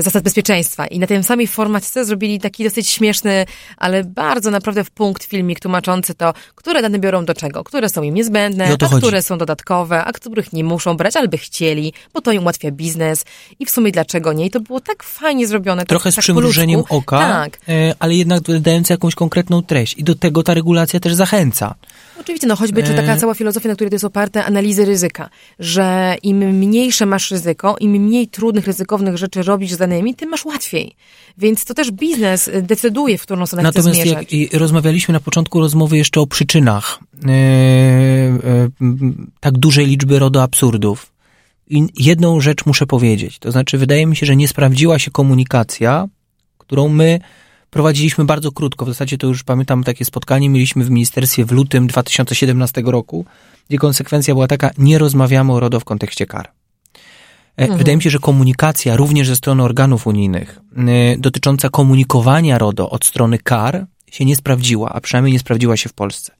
zasad bezpieczeństwa. I na tej samej formacie zrobili taki dosyć śmieszny, ale bardzo naprawdę w punkt filmik tłumaczący to, które dane biorą do czego, które są im niezbędne, a chodzi. które są dodatkowe, a których nie muszą brać, ale by chcieli, bo to im ułatwia biznes i w sumie dlaczego nie? I to było tak fajnie zrobione. Trochę tak, z tak przymrużeniem oka, tak. E, ale jednak dając jakąś konkretną treść. I do tego ta regulacja też zachęca. Oczywiście, no choćby czy taka e. cała filozofia, na której to jest oparte, analizy ryzyka, że im mniejsze masz ryzyko, im mniej trudnych, ryzykownych rzeczy robisz z danymi, tym masz łatwiej. Więc to też biznes decyduje, w którą stronę Natomiast chce zmierzać. jak rozmawialiśmy na początku rozmowy jeszcze o przyczynach e, tak dużej liczby RODO absurdów. I jedną rzecz muszę powiedzieć, to znaczy wydaje mi się, że nie sprawdziła się komunikacja, którą my prowadziliśmy bardzo krótko. W zasadzie to już pamiętam takie spotkanie mieliśmy w ministerstwie w lutym 2017 roku, gdzie konsekwencja była taka, nie rozmawiamy o RODO w kontekście kar. E, mhm. Wydaje mi się, że komunikacja również ze strony organów unijnych y, dotycząca komunikowania RODO od strony kar się nie sprawdziła, a przynajmniej nie sprawdziła się w Polsce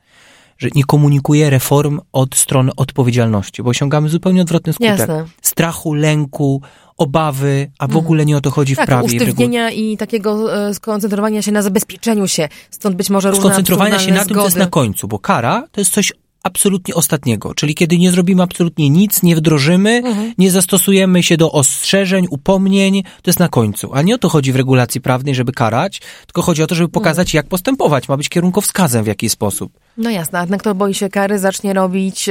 że nie komunikuje reform od strony odpowiedzialności, bo osiągamy zupełnie odwrotny skutek. Jasne. Strachu, lęku, obawy, a w Mhm. ogóle nie o to chodzi Tak, w prawie. i usztywnienia i takiego e, skoncentrowania się na zabezpieczeniu się. Stąd być może różne skoncentrowania się na tym, co jest zgody. na końcu, bo kara to jest coś absolutnie ostatniego, czyli kiedy nie zrobimy absolutnie nic, nie wdrożymy, Mhm. nie zastosujemy się do ostrzeżeń, upomnień, to jest na końcu. A nie o to chodzi w regulacji prawnej, żeby karać, tylko chodzi o to, żeby pokazać, Mhm. jak postępować, ma być kierunkowskazem w jakiś sposób. No jasne, a kto boi się kary, zacznie robić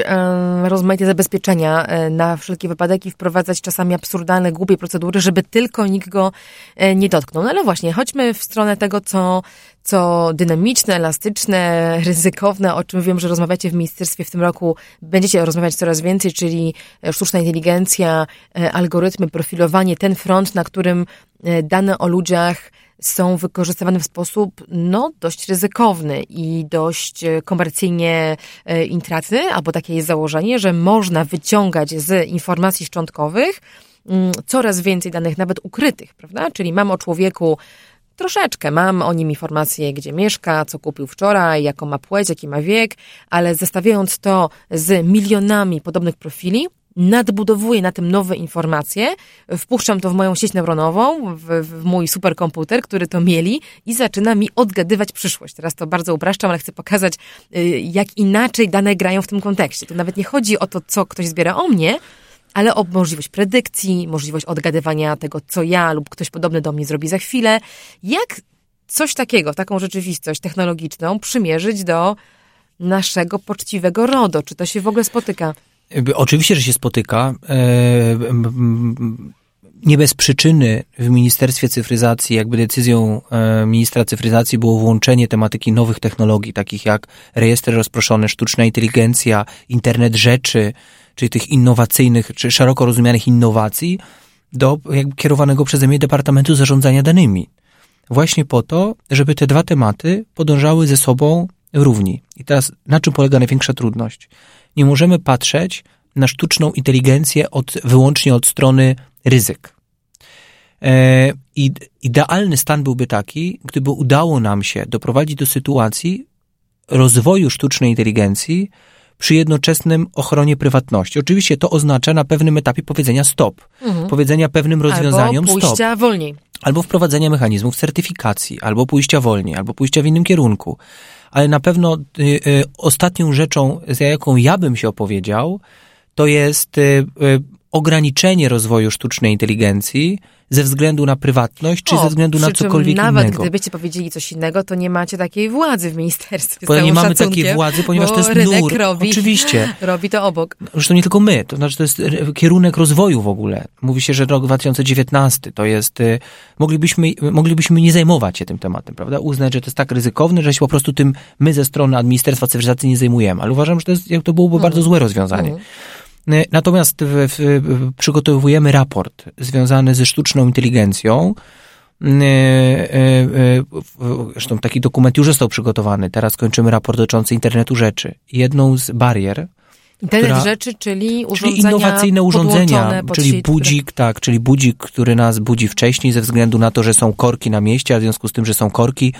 rozmaite zabezpieczenia e, na wszelki wypadek i wprowadzać czasami absurdalne, głupie procedury, żeby tylko nikt go e, nie dotknął. No ale właśnie, chodźmy w stronę tego, co, co dynamiczne, elastyczne, ryzykowne, o czym wiem, że rozmawiacie w ministerstwie w tym roku, będziecie rozmawiać coraz więcej, czyli e, sztuczna inteligencja, e, algorytmy, profilowanie, ten front, na którym e, dane o ludziach są wykorzystywane w sposób no, dość ryzykowny i dość komercyjnie intratny, albo takie jest założenie, że można wyciągać z informacji szczątkowych mm, coraz więcej danych, nawet ukrytych, prawda? Czyli mam o człowieku troszeczkę, mam o nim informacje, gdzie mieszka, co kupił wczoraj, jaką ma płeć, jaki ma wiek, ale zestawiając to z milionami podobnych profili, nadbudowuję na tym nowe informacje, wpuszczam to w moją sieć neuronową, w, w mój superkomputer, który to mieli i zaczyna mi odgadywać przyszłość. Teraz to bardzo upraszczam, ale chcę pokazać, y, jak inaczej dane grają w tym kontekście. Tu nawet nie chodzi o to, co ktoś zbiera o mnie, ale o możliwość predykcji, możliwość odgadywania tego, co ja lub ktoś podobny do mnie zrobi za chwilę. Jak coś takiego, taką rzeczywistość technologiczną przymierzyć do naszego poczciwego RODO? Czy to się w ogóle spotyka? Oczywiście, że się spotyka. e, Nie bez przyczyny w Ministerstwie Cyfryzacji, jakby decyzją e, ministra cyfryzacji było włączenie tematyki nowych technologii, takich jak rejestry rozproszone, sztuczna inteligencja, internet rzeczy, czyli tych innowacyjnych, czy szeroko rozumianych innowacji, do jakby kierowanego przeze mnie Departamentu Zarządzania Danymi. Właśnie po to, żeby te dwa tematy podążały ze sobą równi. I teraz na czym polega największa trudność? Nie możemy patrzeć na sztuczną inteligencję od, wyłącznie od strony ryzyk. E, idealny stan byłby taki, gdyby udało nam się doprowadzić do sytuacji rozwoju sztucznej inteligencji przy jednoczesnym ochronie prywatności. Oczywiście to oznacza na pewnym etapie powiedzenia stop, powiedzenia pewnym rozwiązaniom Albo stop pójścia wolniej. albo wprowadzenia mechanizmów certyfikacji, albo pójścia wolniej, albo pójścia w innym kierunku. Ale na pewno y, y, ostatnią rzeczą, za jaką ja bym się opowiedział, to jest y, y, ograniczenie rozwoju sztucznej inteligencji ze względu na prywatność, czy O, ze względu na cokolwiek nawet innego. gdybyście powiedzieli coś innego, to nie macie takiej władzy w ministerstwie. Bo nie mamy takiej władzy, ponieważ to jest rynek nur. Robi, Oczywiście. <laughs> Robi to obok. Zresztą nie tylko my, to znaczy to jest kierunek rozwoju w ogóle. Mówi się, że rok 2019 to jest, y, moglibyśmy, moglibyśmy nie zajmować się tym tematem, prawda? Uznać, że to jest tak ryzykowne, że się po prostu tym my ze strony Administracji Cyfryzacji nie zajmujemy. Ale uważam, że to, jest, jak to byłoby bardzo złe rozwiązanie. Y, Natomiast w, w, przygotowujemy raport związany ze sztuczną inteligencją. Y, w- Zresztą taki dokument już został przygotowany. Teraz kończymy raport dotyczący internetu rzeczy. Jedną z barier, Internet która- rzeczy, czyli Czyli urządzenia innowacyjne urządzenia, czyli sieć, które- budzik, tak, czyli budzik, który nas budzi wcześniej ze względu na to, że są korki na mieście, a w związku z tym, że są korki,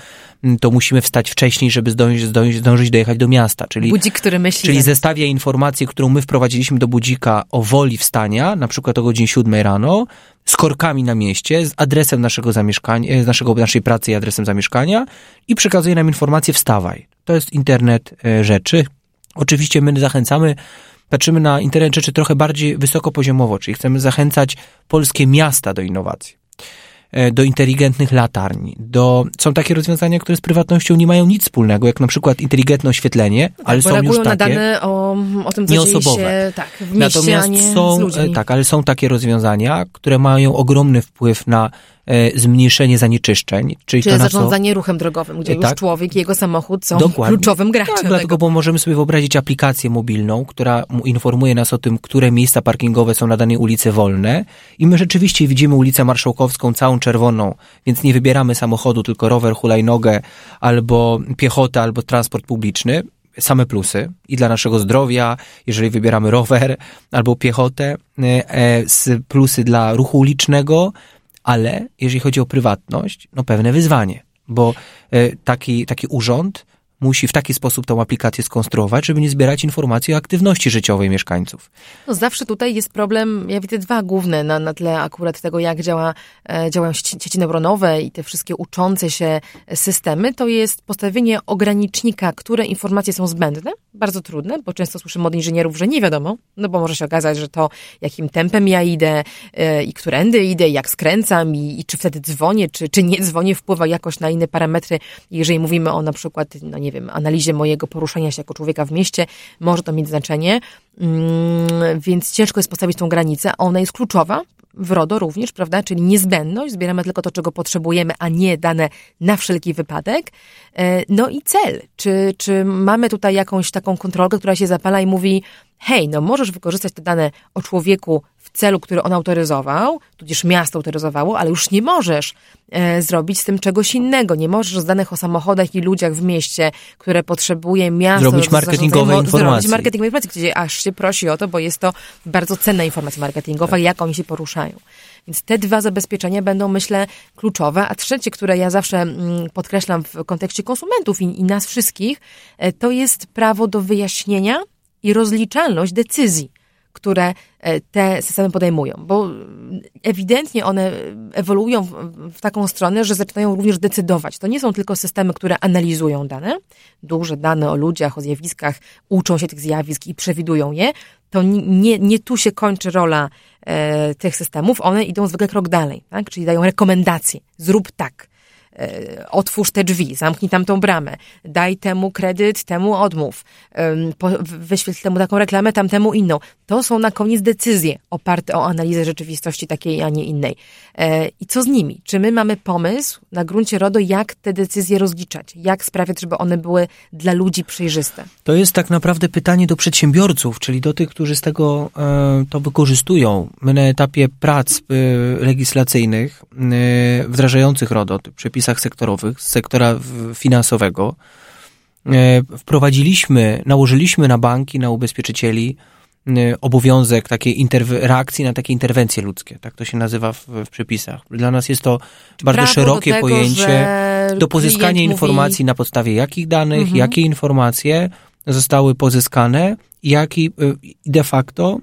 to musimy wstać wcześniej, żeby zdążyć, zdążyć, zdążyć dojechać do miasta. Czyli, Budzik, który myśli. czyli zestawia informację, którą my wprowadziliśmy do budzika o woli wstania, na przykład o godzinie 7 rano, z korkami na mieście, z adresem naszego zamieszkania, e, z naszego, naszej pracy i adresem zamieszkania i przekazuje nam informację wstawaj. To jest internet e, rzeczy. Oczywiście my zachęcamy, patrzymy na internet rzeczy trochę bardziej wysokopoziomowo, czyli chcemy zachęcać polskie miasta do innowacji, do inteligentnych latarni, do, są takie rozwiązania, które z prywatnością nie mają nic wspólnego, jak na przykład inteligentne oświetlenie, ale bo są już reagują na takie. dane o, o tym, co nieosobowe. się tak, w mieście, Natomiast nie są, e, tak, ale są takie rozwiązania, które mają ogromny wpływ na e, zmniejszenie zanieczyszczeń, czyli, Czyli to na co... zarządzanie ruchem drogowym, gdzie E, już tak. człowiek i jego samochód są Dokładnie. kluczowym graczem. Tak, tego. dlatego, bo możemy sobie wyobrazić aplikację mobilną, która mu informuje nas o tym, które miejsca parkingowe są na danej ulicy wolne i my rzeczywiście widzimy ulicę Marszałkowską całą czerwoną, więc nie wybieramy samochodu, tylko rower, hulajnogę, albo piechotę, albo transport publiczny. Same plusy i dla naszego zdrowia, jeżeli wybieramy rower albo piechotę, e, plusy dla ruchu ulicznego, ale jeżeli chodzi o prywatność, no pewne wyzwanie, bo e, taki, taki urząd musi w taki sposób tą aplikację skonstruować, żeby nie zbierać informacji o aktywności życiowej mieszkańców. No zawsze tutaj jest problem, ja widzę dwa główne na, na tle akurat tego, jak działa, e, działają sieci, neuronowe i te wszystkie uczące się systemy, to jest postawienie ogranicznika, które informacje są zbędne, bardzo trudne, bo często słyszymy od inżynierów, że nie wiadomo, no bo może się okazać, że to jakim tempem ja idę e, i którędy idę, jak skręcam i, i czy wtedy dzwonię, czy, czy nie dzwonię, wpływa jakoś na inne parametry. Jeżeli mówimy o na przykład, no nie wiem, analizie mojego poruszania się jako człowieka w mieście, może to mieć znaczenie, mm, więc ciężko jest postawić tą granicę. Ona jest kluczowa, w RODO również, prawda? Czyli niezbędność, zbieramy tylko to, czego potrzebujemy, a nie dane na wszelki wypadek. E, no i cel. Czy, czy mamy tutaj jakąś taką kontrolkę, która się zapala i mówi, hej, no możesz wykorzystać te dane o człowieku w celu, który on autoryzował, tudzież miasto autoryzowało, ale już nie możesz e, zrobić z tym czegoś innego. Nie możesz z danych o samochodach i ludziach w mieście, które potrzebuje miasto... Zrobić marketingowe informacje. Zrobić marketingowe informacje, gdzie aż się prosi o to, bo jest to bardzo cenna informacja marketingowa, tak. jak oni się poruszają. Więc te dwa zabezpieczenia będą, myślę, kluczowe. A trzecie, które ja zawsze mm, podkreślam w kontekście konsumentów i, i nas wszystkich, e, to jest prawo do wyjaśnienia i rozliczalność decyzji które te systemy podejmują, bo ewidentnie one ewoluują w, taką stronę, że zaczynają również decydować. To nie są tylko systemy, które analizują dane, duże dane o ludziach, o zjawiskach, uczą się tych zjawisk i przewidują je. To nie, nie tu się kończy rola e, tych systemów, one idą zwykle krok dalej, tak? czyli dają rekomendacje. Zrób tak E, otwórz te drzwi, zamknij tam tą bramę, daj temu kredyt, temu odmów, wyświetl temu taką reklamę, tamtemu inną. To są na koniec decyzje oparte o analizę rzeczywistości takiej, a nie innej. E, I co z nimi? Czy my mamy pomysł na gruncie RODO, jak te decyzje rozliczać? Jak sprawiać, żeby one były dla ludzi przejrzyste? To jest tak naprawdę pytanie do przedsiębiorców, czyli do tych, którzy z tego e, to wykorzystują. My na etapie prac legislacyjnych wdrażających RODO, przepisach sektorowych, z sektora finansowego, e, wprowadziliśmy, nałożyliśmy na banki, na ubezpieczycieli e, obowiązek takiej reakcji na takie interwencje ludzkie. Tak to się nazywa w, w przepisach. Dla nas jest to bardzo Prawo szerokie tego, pojęcie do pozyskania informacji mówi... na podstawie jakich danych, mhm. jakie informacje zostały pozyskane jaki e, de facto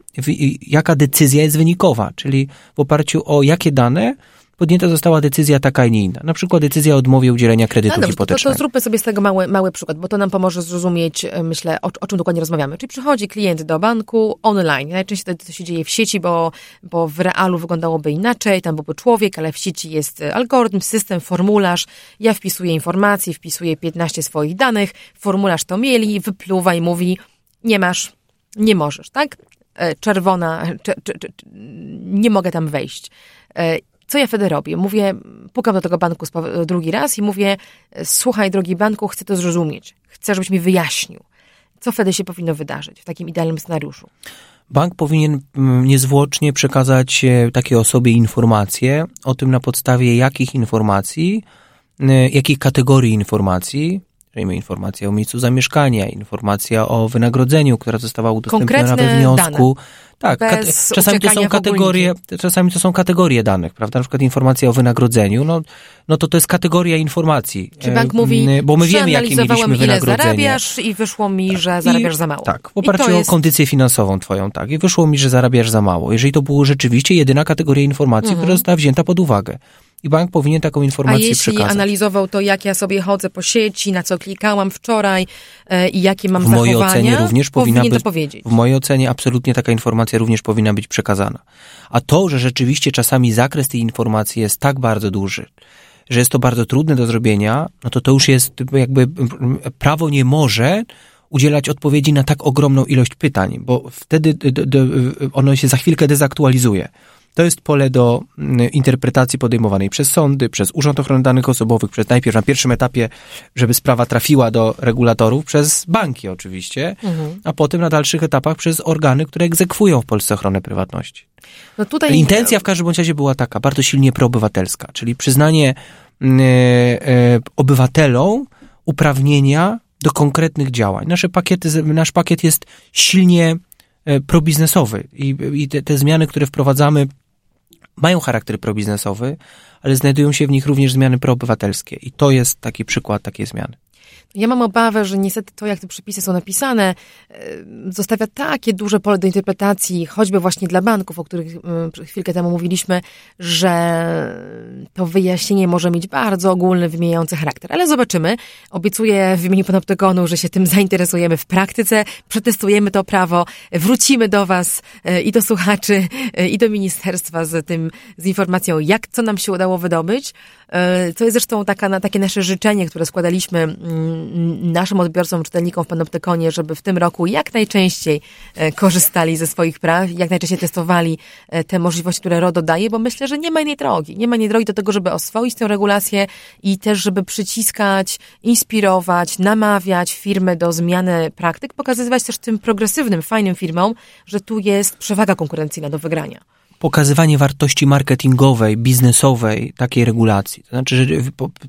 jaka decyzja jest wynikowa, czyli w oparciu o jakie dane podjęta została decyzja taka, a nie inna. Na przykład decyzja o odmowie udzielenia kredytu no hipotecznego. To, to zróbmy sobie z tego mały, mały przykład, bo to nam pomoże zrozumieć, e, myślę, o, o czym dokładnie rozmawiamy. Czyli przychodzi klient do banku online. Najczęściej to, to się dzieje w sieci, bo, bo w realu wyglądałoby inaczej, tam byłby człowiek, ale w sieci jest e, algorytm, system, formularz. Ja wpisuję informacje, wpisuję 15 swoich danych, formularz to mieli, wypluwa i mówi, nie masz, nie możesz, tak? E, czerwona, nie mogę tam wejść co ja wtedy robię? Mówię, pukam do tego banku drugi raz i mówię, słuchaj, drogi banku, chcę to zrozumieć. Chcę, żebyś mi wyjaśnił. Co wtedy się powinno wydarzyć w takim idealnym scenariuszu? Bank powinien mm, niezwłocznie przekazać e, takiej osobie informacje o tym, na podstawie jakich informacji, e, jakich kategorii informacji Dajmy informacja o miejscu zamieszkania, informacja o wynagrodzeniu, która została udostępniona Konkretne we wniosku. Dane. Tak, czasami to są kategorie, czasami to są kategorie danych, prawda? Na przykład informacja o wynagrodzeniu, no, no to to jest kategoria informacji. Czy bank mówi, bo my wiemy, jakie mieliśmy ile zarabiasz i wyszło mi, tak. że zarabiasz I, za mało. Tak, w oparciu jest... o kondycję finansową twoją, tak. I wyszło mi, że zarabiasz za mało. Jeżeli to było rzeczywiście jedyna kategoria informacji, mhm. która została wzięta pod uwagę i bank powinien taką informację A jeśli przekazać. analizował to, jak ja sobie chodzę po sieci, na co klikałam wczoraj e, i jakie mam w zachowania, mojej ocenie również powinna być, powiedzieć. W mojej ocenie absolutnie taka informacja również powinna być przekazana. A to, że rzeczywiście czasami zakres tej informacji jest tak bardzo duży, że jest to bardzo trudne do zrobienia, no to to już jest jakby prawo nie może udzielać odpowiedzi na tak ogromną ilość pytań, bo wtedy ono się za chwilkę dezaktualizuje. To jest pole do mm, interpretacji podejmowanej przez sądy, przez Urząd Ochrony Danych Osobowych, przez najpierw na pierwszym etapie, żeby sprawa trafiła do regulatorów, przez banki oczywiście, mhm. a potem na dalszych etapach przez organy, które egzekwują w Polsce ochronę prywatności. No tutaj... Intencja w każdym razie była taka, bardzo silnie proobywatelska, czyli przyznanie yy, yy, obywatelom uprawnienia do konkretnych działań. Nasze pakiety, nasz pakiet jest silnie e, probiznesowy i, i te, te zmiany, które wprowadzamy, mają charakter probiznesowy, ale znajdują się w nich również zmiany proobywatelskie. I to jest taki przykład takiej zmiany. Ja mam obawę, że niestety to, jak te przepisy są napisane, e, zostawia takie duże pole do interpretacji, choćby właśnie dla banków, o których e, chwilkę temu mówiliśmy, że to wyjaśnienie może mieć bardzo ogólny, wymijający charakter. Ale zobaczymy. Obiecuję w imieniu Panoptykonu, że się tym zainteresujemy w praktyce, przetestujemy to prawo, wrócimy do Was e, i do słuchaczy, i do ministerstwa z tym, z informacją, jak, co nam się udało wydobyć. To jest zresztą taka, takie nasze życzenie, które składaliśmy mm, naszym odbiorcom, czytelnikom w Panoptykonie, żeby w tym roku jak najczęściej e, korzystali ze swoich praw, jak najczęściej testowali e, te możliwości, które RODO daje, bo myślę, że nie ma innej drogi. Nie ma innej drogi do tego, żeby oswoić tę regulację i też, żeby przyciskać, inspirować, namawiać firmy do zmiany praktyk, pokazywać też tym progresywnym, fajnym firmom, że tu jest przewaga konkurencyjna do wygrania pokazywanie wartości marketingowej, biznesowej takiej regulacji. To znaczy, że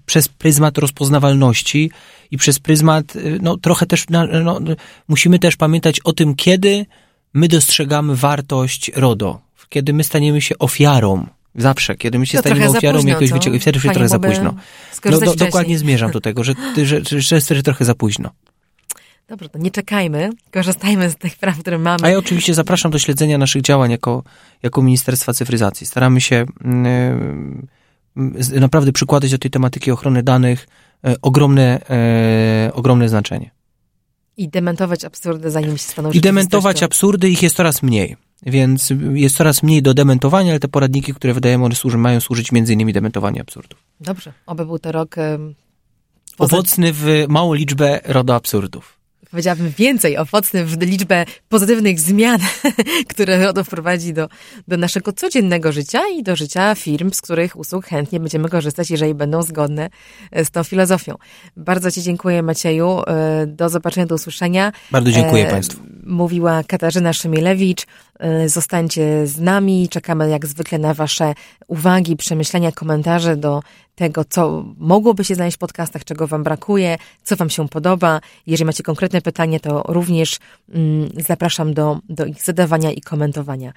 przez pryzmat rozpoznawalności i przez pryzmat, y, no trochę też, no, musimy też pamiętać o tym, kiedy my dostrzegamy wartość RODO, kiedy my staniemy się ofiarą Zawsze, kiedy my się to staniemy ofiarą późno, jakiegoś wycieku, wtedy jest trochę za późno. No, do, dokładnie zmierzam do tego, że, że, że, że, że trochę za późno. Dobrze, to nie czekajmy, korzystajmy z tych praw, które mamy. A ja oczywiście zapraszam do śledzenia naszych działań jako, jako Ministerstwa Cyfryzacji. Staramy się yy, naprawdę przykładać do tej tematyki ochrony danych yy, ogromne, yy, ogromne znaczenie. I dementować absurdy, zanim się staną I dementować absurdy, ich jest coraz mniej. Więc jest coraz mniej do dementowania, ale te poradniki, które wydajemy, one służy, mają służyć między innymi dementowaniu absurdów. Dobrze, oby był to rok... Owocny w małą liczbę RODO absurdów powiedziałabym, więcej owocny w liczbę pozytywnych zmian, <laughs> które RODO wprowadzi do, do naszego codziennego życia i do życia firm, z których usług chętnie będziemy korzystać, jeżeli będą zgodne e, z tą filozofią. Bardzo Ci dziękuję, Macieju. E, do zobaczenia, do usłyszenia. Bardzo dziękuję e, Państwu. Mówiła Katarzyna Szymielewicz. Zostańcie z nami. Czekamy jak zwykle na Wasze uwagi, przemyślenia, komentarze do tego, co mogłoby się znaleźć w podcastach, czego Wam brakuje, co Wam się podoba. Jeżeli macie konkretne pytanie, to również mm, zapraszam do, do ich zadawania i komentowania.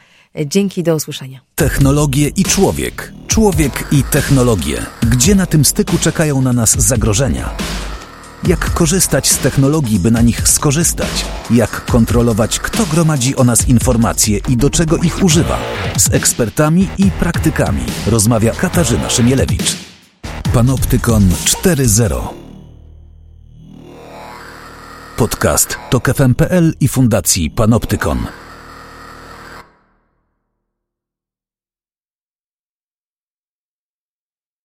Dzięki, do usłyszenia. Technologie i człowiek. Człowiek i technologie. Gdzie na tym styku czekają na nas zagrożenia? Jak korzystać z technologii, by na nich skorzystać? Jak kontrolować, kto gromadzi o nas informacje i do czego ich używa? Z ekspertami i praktykami rozmawia Katarzyna Szymielewicz. Panoptykon 4.0 Podcast to KFM.pl i Fundacji Panoptykon.